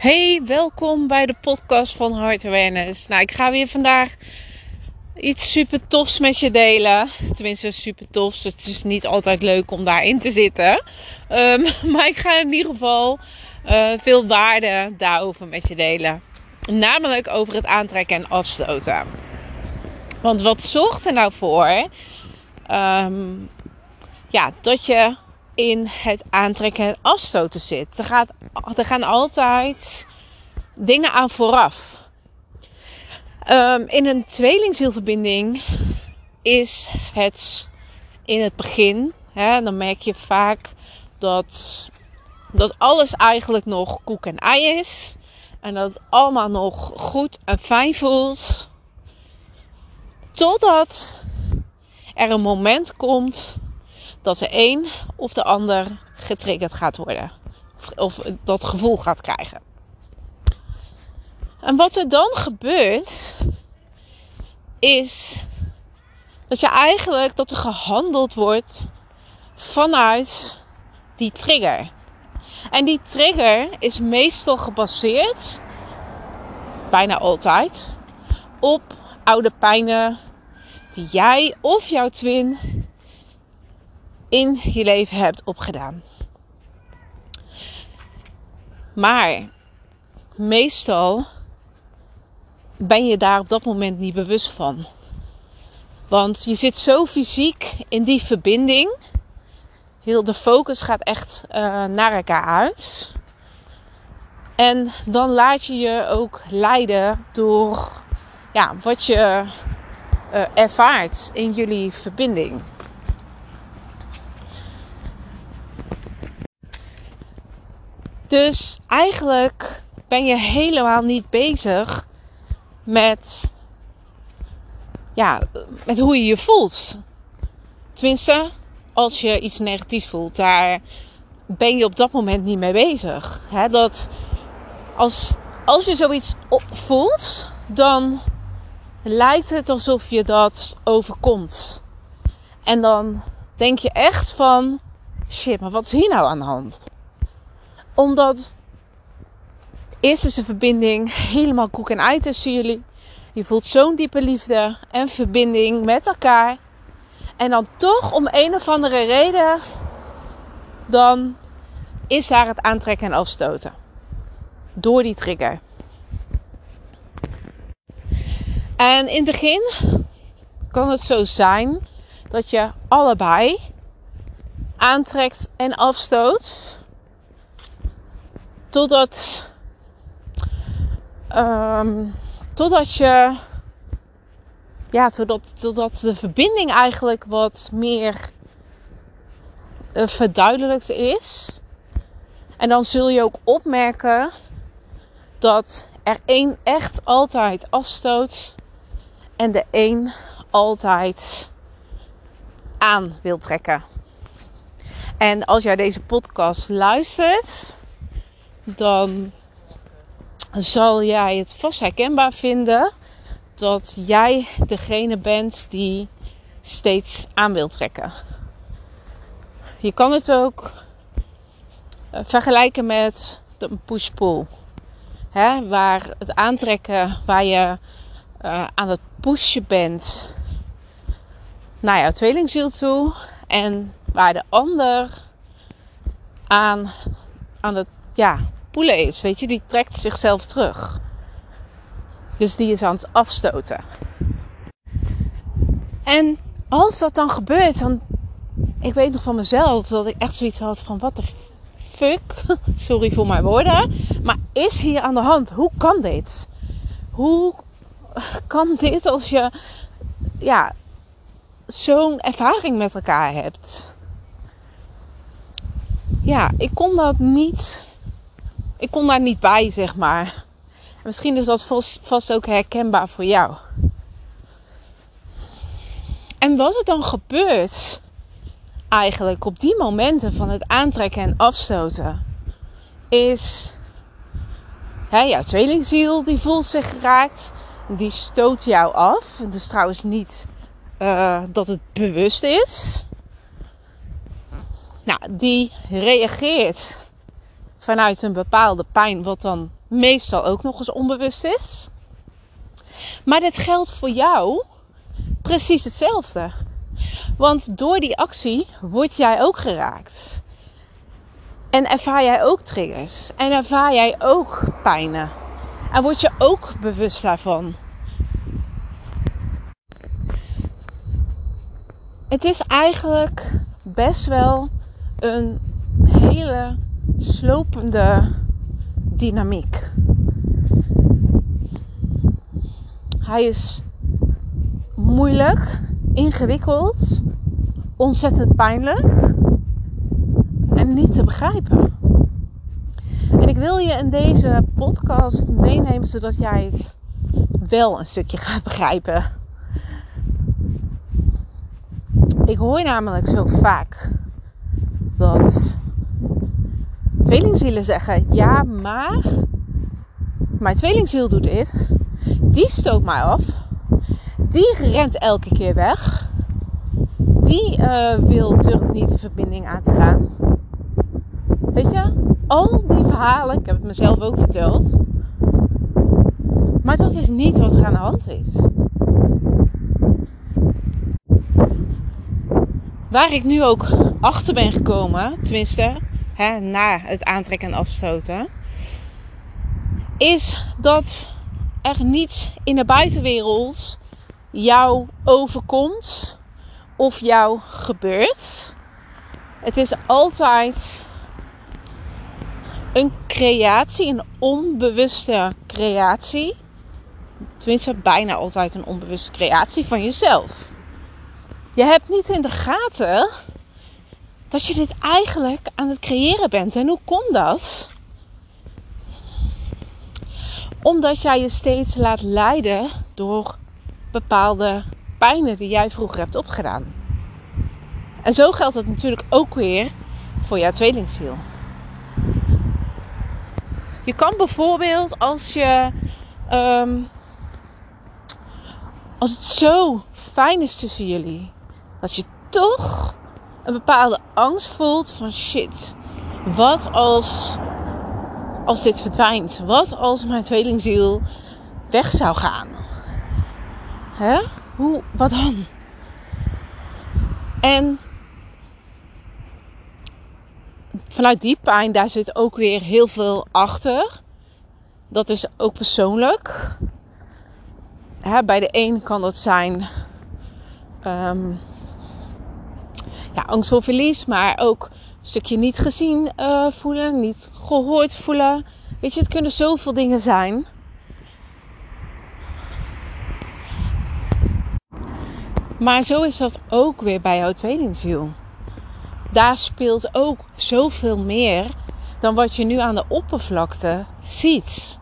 Hey, welkom bij de podcast van Heart Awareness. Nou, ik ga weer vandaag iets super tofs met je delen. Tenminste, super tofs. Het is niet altijd leuk om daarin te zitten. Um, maar ik ga in ieder geval uh, veel waarde daarover met je delen. Namelijk over het aantrekken en afstoten. Want wat zorgt er nou voor? Um, ja, dat je in het aantrekken en afstoten zit. Er, gaat, er gaan altijd dingen aan vooraf. Um, in een tweelingzielverbinding is het in het begin, hè, dan merk je vaak dat, dat alles eigenlijk nog koek en ei is. En dat het allemaal nog goed en fijn voelt. Totdat er een moment komt dat de een of de ander getriggerd gaat worden. Of, dat gevoel gaat krijgen. En wat er dan gebeurt, is dat je eigenlijk dat er gehandeld wordt vanuit die trigger. En die trigger is meestal gebaseerd, bijna altijd, op oude pijnen die jij of jouw twin in je leven hebt opgedaan. Maar meestal ben je daar op dat moment niet bewust van. Want je zit zo fysiek in die verbinding. Heel de focus gaat echt uh, naar elkaar uit. En dan laat je je ook leiden door ja, wat je uh, ervaart in jullie verbinding. Dus eigenlijk ben je helemaal niet bezig met, ja, met hoe je je voelt. Tenminste, als je iets negatiefs voelt, daar ben je op dat moment niet mee bezig. Dat als, als je zoiets voelt, dan lijkt het alsof je dat overkomt. En dan denk je echt van, shit, maar wat is hier nou aan de hand? Omdat eerst is de verbinding helemaal koek en ei tussen jullie. Je voelt zo'n diepe liefde en verbinding met elkaar. En dan toch om een of andere reden, dan is daar het aantrekken en afstoten. Door die trigger. En in het begin kan het zo zijn dat je allebei aantrekt en afstoot. Totdat, um, totdat je, ja, totdat, totdat de verbinding eigenlijk wat meer uh, verduidelijkt is. En dan zul je ook opmerken dat er één echt altijd afstoot en de één altijd aan wil trekken. En als jij deze podcast luistert, dan zal jij het vast herkenbaar vinden dat jij degene bent die steeds aan wil trekken. Je kan het ook eh, vergelijken met een push-pull. waar het aantrekken, waar je uh, aan het pushen bent naar jouw tweelingziel toe. En waar de ander aan, aan het ja, poelen is. Weet je, die trekt zichzelf terug. Dus die is aan het afstoten. En als dat dan gebeurt, dan. Ik weet nog van mezelf dat ik echt zoiets had van: wat de fuck? Sorry voor mijn woorden. Maar is hier aan de hand? Hoe kan dit? Hoe kan dit als je. Ja, zo'n ervaring met elkaar hebt? Ja, ik kon dat niet ik kon daar niet bij, zeg maar. Misschien is dat vast, ook herkenbaar voor jou. En wat er dan gebeurt, eigenlijk op die momenten van het aantrekken en afstoten, is hè, jouw tweelingziel die voelt zich geraakt, die stoot jou af. Is trouwens niet uh, dat het bewust is. Nou, die reageert vanuit een bepaalde pijn, wat dan meestal ook nog eens onbewust is. Maar dit geldt voor jou precies hetzelfde. Want door die actie word jij ook geraakt. En ervaar jij ook triggers. En ervaar jij ook pijnen. En word je ook bewust daarvan. Het is eigenlijk best wel een hele slopende dynamiek. Hij is moeilijk, ingewikkeld, ontzettend pijnlijk en niet te begrijpen. En ik wil je in deze podcast meenemen zodat jij het wel een stukje gaat begrijpen. Ik hoor namelijk zo vaak dat tweelingzielen zeggen: Ja, maar mijn tweelingziel doet dit. Die stoot mij af. Die rent elke keer weg. Die uh, wil, durft niet de verbinding aan te gaan. Weet je, al die verhalen, ik heb het mezelf ook verteld. Maar dat is niet wat er aan de hand is. Waar ik nu ook achter ben gekomen, tenminste, na het aantrekken en afstoten, is dat er niets in de buitenwereld jou overkomt of jou gebeurt. Het is altijd een creatie, een onbewuste creatie. Tenminste, bijna altijd een onbewuste creatie van jezelf. Je hebt niet in de gaten dat je dit eigenlijk aan het creëren bent. En hoe komt dat? Omdat jij je steeds laat leiden door bepaalde pijnen die jij vroeger hebt opgedaan. En zo geldt het natuurlijk ook weer voor jouw tweelingziel. Je kan bijvoorbeeld als je. Um, als het zo fijn is tussen jullie, dat je toch een bepaalde angst voelt van shit. Wat als, als dit verdwijnt? Wat als mijn tweelingziel weg zou gaan? Hè? Hoe, wat dan? En vanuit die pijn, daar zit ook weer heel veel achter. Dat is ook persoonlijk. Hè, bij de een kan dat zijn um, ja, angst voor verlies, maar ook een stukje niet gezien uh, voelen, niet gehoord voelen. Weet je, het kunnen zoveel dingen zijn. Maar zo is dat ook weer bij jouw tweelingziel. Daar speelt ook zoveel meer dan wat je nu aan de oppervlakte ziet.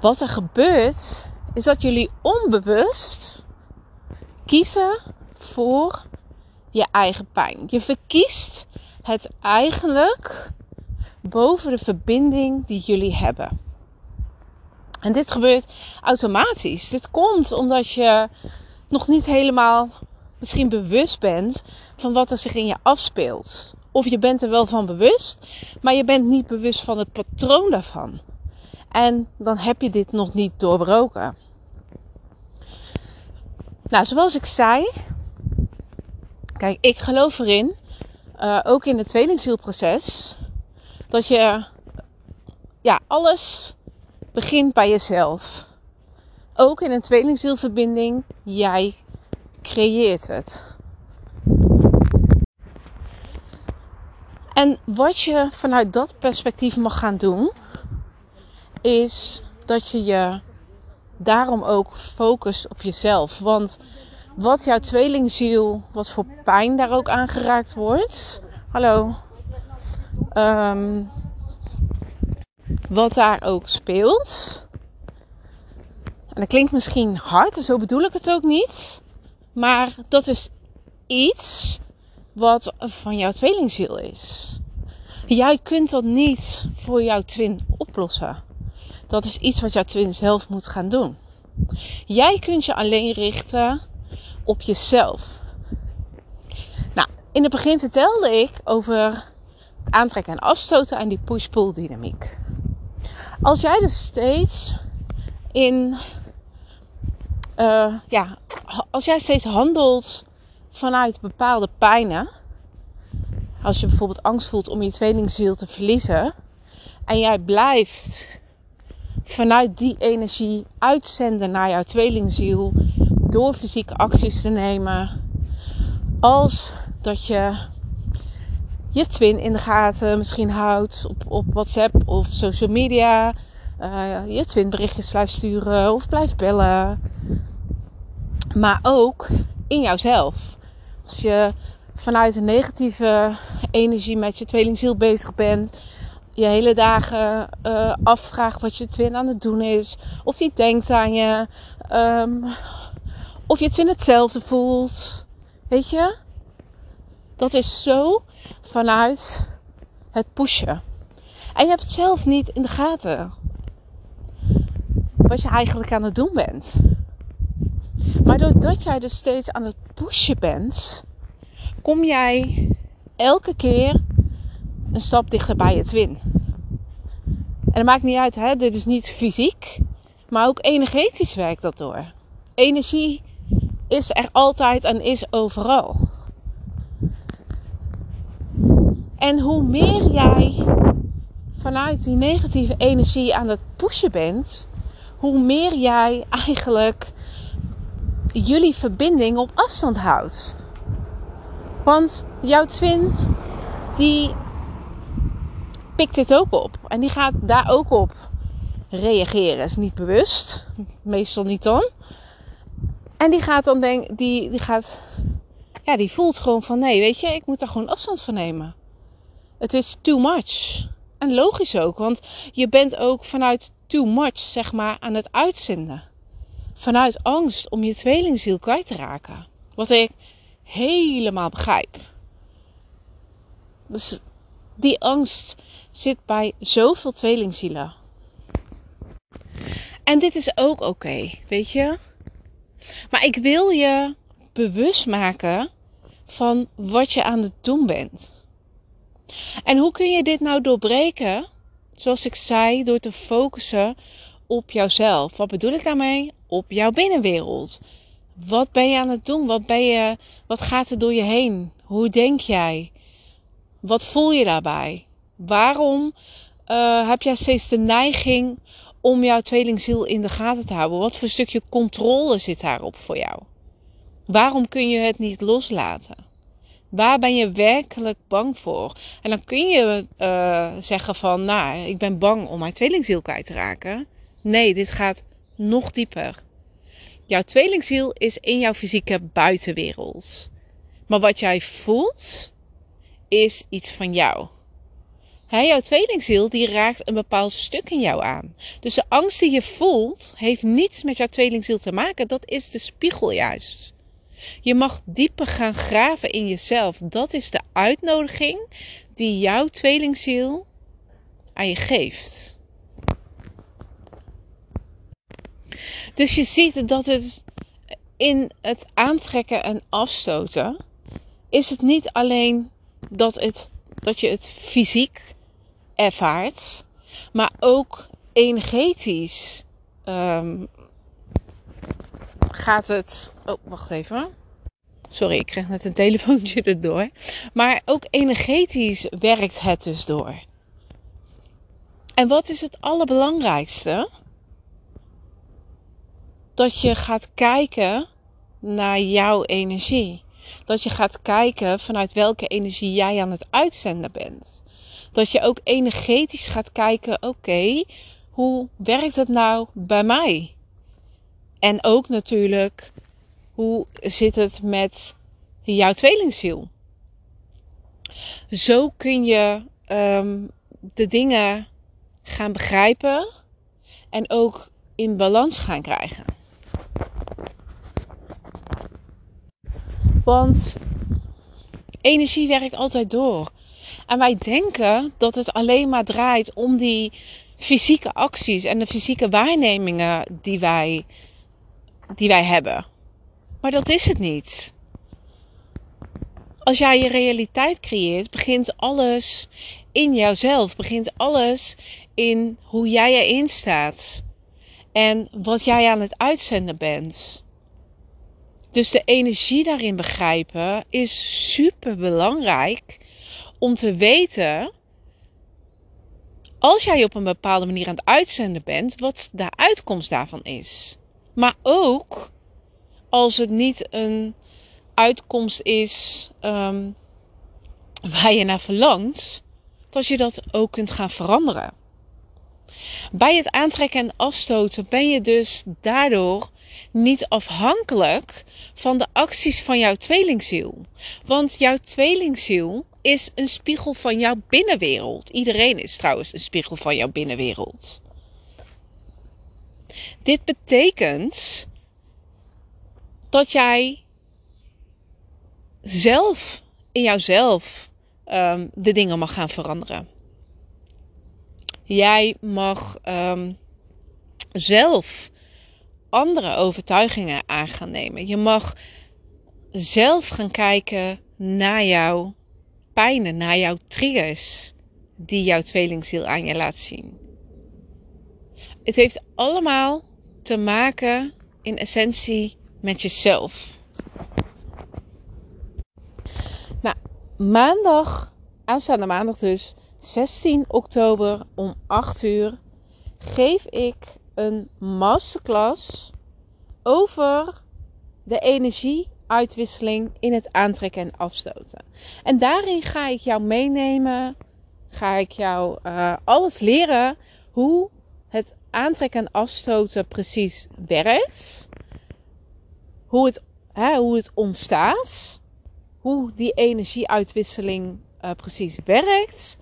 Wat er gebeurt, is dat jullie onbewust kiezen voor je eigen pijn. Je verkiest het eigenlijk boven de verbinding die jullie hebben. En dit gebeurt automatisch. Dit komt omdat je nog niet helemaal misschien bewust bent van wat er zich in je afspeelt. Of je bent er wel van bewust, maar je bent niet bewust van het patroon daarvan. En dan heb je dit nog niet doorbroken. Nou, zoals ik zei, kijk, ik geloof erin, uh, ook in het tweelingzielproces, dat je, ja, alles begint bij jezelf. Ook in een tweelingzielverbinding, jij creëert het. En wat je vanuit dat perspectief mag gaan doen, is dat je je daarom ook focust op jezelf. Want wat jouw tweelingziel, wat voor pijn daar ook aangeraakt wordt. Hallo. Um, wat daar ook speelt. En dat klinkt misschien hard, zo bedoel ik het ook niet. Maar dat is iets wat van jouw tweelingziel is. Jij kunt dat niet voor jouw twin oplossen. Dat is iets wat jouw twin zelf moet gaan doen. Jij kunt je alleen richten op jezelf. Nou, in het begin vertelde ik over aantrekken en afstoten en die push-pull dynamiek. Als jij dus steeds in, uh, ja, als jij steeds handelt vanuit bepaalde pijnen, als je bijvoorbeeld angst voelt om je tweelingziel te verliezen, en jij blijft vanuit die energie uitzenden naar jouw tweelingziel door fysieke acties te nemen, als dat je je twin in de gaten misschien houdt op, op WhatsApp of social media. Uh, je twin berichtjes blijft sturen of blijft bellen. Maar ook in jouzelf. Als je vanuit een negatieve energie met je tweelingziel bezig bent. Je hele dagen uh, afvraagt wat je twin aan het doen is. Of die denkt aan je. Um, of je twin hetzelfde voelt. Weet je? Dat is zo vanuit het pushen. En je hebt het zelf niet in de gaten. Wat je eigenlijk aan het doen bent. Maar doordat jij dus steeds aan het pushen bent, kom jij elke keer een stap dichter bij je twin. En dat maakt niet uit, hè? dit is niet fysiek, maar ook energetisch werkt dat door. Energie is er altijd en is overal. En hoe meer jij vanuit die negatieve energie aan het pushen bent, hoe meer jij eigenlijk jullie verbinding op afstand houdt. Want jouw twin, die pikt dit ook op. En die gaat daar ook op reageren. Is niet bewust. Meestal niet dan. En die gaat dan denken, die, die gaat, ja, die voelt gewoon van nee, weet je, ik moet daar gewoon afstand van nemen. Het is too much. En logisch ook, want je bent ook vanuit too much, zeg maar, aan het uitzenden. Vanuit angst om je tweelingziel kwijt te raken. Wat ik helemaal begrijp. Dus die angst zit bij zoveel tweelingzielen. En dit is ook oké, weet je? Maar ik wil je bewust maken van wat je aan het doen bent. En hoe kun je dit nou doorbreken? Zoals ik zei, door te focussen op jouzelf. Wat bedoel ik daarmee? Op jouw binnenwereld. Wat ben je aan het doen? Wat, ben je, wat gaat er door je heen? Hoe denk jij? Wat voel je daarbij? Waarom uh, heb jij steeds de neiging om jouw tweelingziel in de gaten te houden? Wat voor stukje controle zit daarop voor jou? Waarom kun je het niet loslaten? Waar ben je werkelijk bang voor? En dan kun je uh, zeggen van, nou, ik ben bang om mijn tweelingziel kwijt te raken. Nee, dit gaat nog dieper. Jouw tweelingziel is in jouw fysieke buitenwereld. Maar wat jij voelt, is iets van jou. He, jouw tweelingziel die raakt een bepaald stuk in jou aan. Dus de angst die je voelt, heeft niets met jouw tweelingziel te maken. Dat is de spiegel juist. Je mag dieper gaan graven in jezelf. Dat is de uitnodiging die jouw tweelingziel aan je geeft. Dus je ziet dat het in het aantrekken en afstoten is het niet alleen dat, het, dat je het fysiek ervaart, maar ook energetisch um, gaat het. Oh, wacht even. Sorry, ik kreeg net een telefoontje erdoor. Maar ook energetisch werkt het dus door. En wat is het allerbelangrijkste? Dat je gaat kijken naar jouw energie. Dat je gaat kijken vanuit welke energie jij aan het uitzenden bent. Dat je ook energetisch gaat kijken: oké, hoe werkt het nou bij mij? En ook natuurlijk, hoe zit het met jouw tweelingziel? Zo kun je um, de dingen gaan begrijpen en ook in balans gaan krijgen. Want energie werkt altijd door. En wij denken dat het alleen maar draait om die fysieke acties en de fysieke waarnemingen die wij die wij hebben. Maar dat is het niet. als jij je realiteit creëert, begint alles in jouzelf. Begint alles in hoe jij erin staat. En wat jij aan het uitzenden bent. Dus de energie daarin begrijpen is super belangrijk om te weten. Als jij op een bepaalde manier aan het uitzenden bent, wat de uitkomst daarvan is. Maar ook als het niet een uitkomst is um, waar je naar verlangt, dat je dat ook kunt gaan veranderen. Bij het aantrekken en afstoten ben je dus daardoor niet afhankelijk van de acties van jouw tweelingziel. Want jouw tweelingziel is een spiegel van jouw binnenwereld. Iedereen is trouwens een spiegel van jouw binnenwereld. Dit betekent dat jij zelf, in jouzelf, um, de dingen mag gaan veranderen. Jij mag um, zelf andere overtuigingen aan gaan nemen. Je mag zelf gaan kijken naar jouw pijnen, naar jouw triggers die jouw tweelingziel aan je laat zien. Het heeft allemaal te maken in essentie met jezelf. Nou, maandag, aanstaande maandag dus, 16 oktober om 8 uur, geef ik een masterclass over de energieuitwisseling in het aantrekken en afstoten. En daarin ga ik jou meenemen, ga ik jou uh, alles leren hoe het aantrekken en afstoten precies werkt. Hoe het, hè, hoe het ontstaat. Hoe die energieuitwisseling uh, precies werkt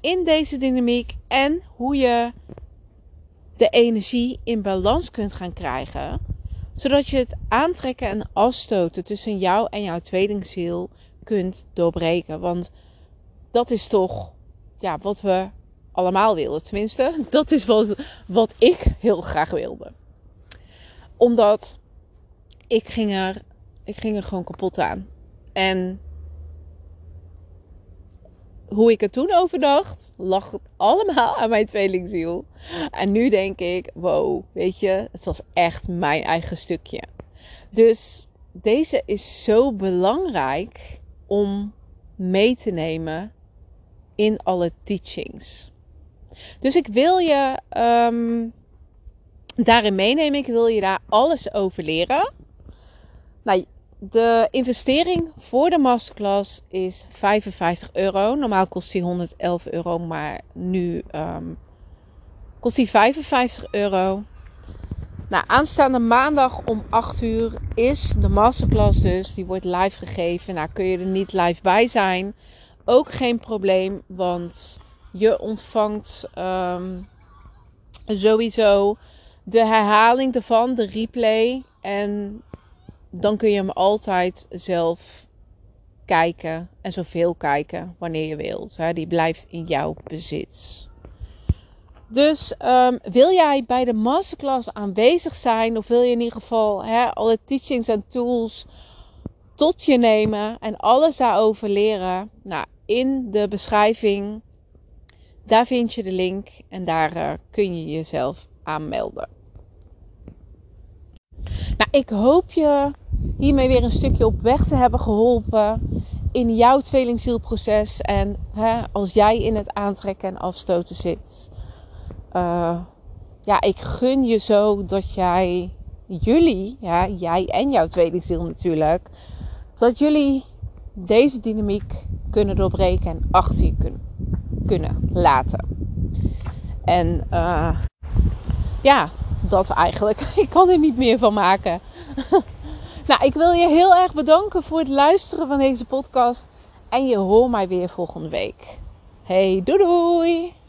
in deze dynamiek. En hoe je de energie in balans kunt gaan krijgen. Zodat je het aantrekken en afstoten tussen jou en jouw tweelingziel kunt doorbreken. Want dat is toch ja, wat we allemaal willen. Tenminste, dat is wat, wat ik heel graag wilde. Omdat ik ging er, ik ging er gewoon kapot aan. En hoe ik er toen over dacht, lag het allemaal aan mijn tweelingziel. En nu denk ik, wow, weet je, het was echt mijn eigen stukje. Dus deze is zo belangrijk om mee te nemen in alle teachings. Dus ik wil je um, daarin meenemen. Ik wil je daar alles over leren. Nou, de investering voor de masterclass is 55 euro. Normaal kost die 111 euro, maar nu um, kost die 55 euro. Nou, aanstaande maandag om 8 uur is de masterclass dus. Die wordt live gegeven. Nou, kun je er niet live bij zijn. Ook geen probleem, want je ontvangt um, sowieso de herhaling ervan, de replay. En dan kun je hem altijd zelf kijken en zoveel kijken wanneer je wilt. Hè. Die blijft in jouw bezit. Dus um, wil jij bij de masterclass aanwezig zijn, of wil je in ieder geval hè, alle teachings en tools tot je nemen en alles daarover leren? Nou, in de beschrijving, daar vind je de link en daar uh, kun je jezelf aanmelden. Nou, ik hoop je hiermee weer een stukje op weg te hebben geholpen in jouw tweelingzielproces. En hè, als jij in het aantrekken en afstoten zit. Uh, ja, ik gun je zo dat jij, jullie, ja, jij en jouw tweelingziel natuurlijk, dat jullie deze dynamiek kunnen doorbreken en achter je kunnen, kunnen laten. En uh, ja, dat eigenlijk. Ik kan er niet meer van maken. nou, ik wil je heel erg bedanken voor het luisteren van deze podcast. En je hoort mij weer volgende week. Hey, doei doei!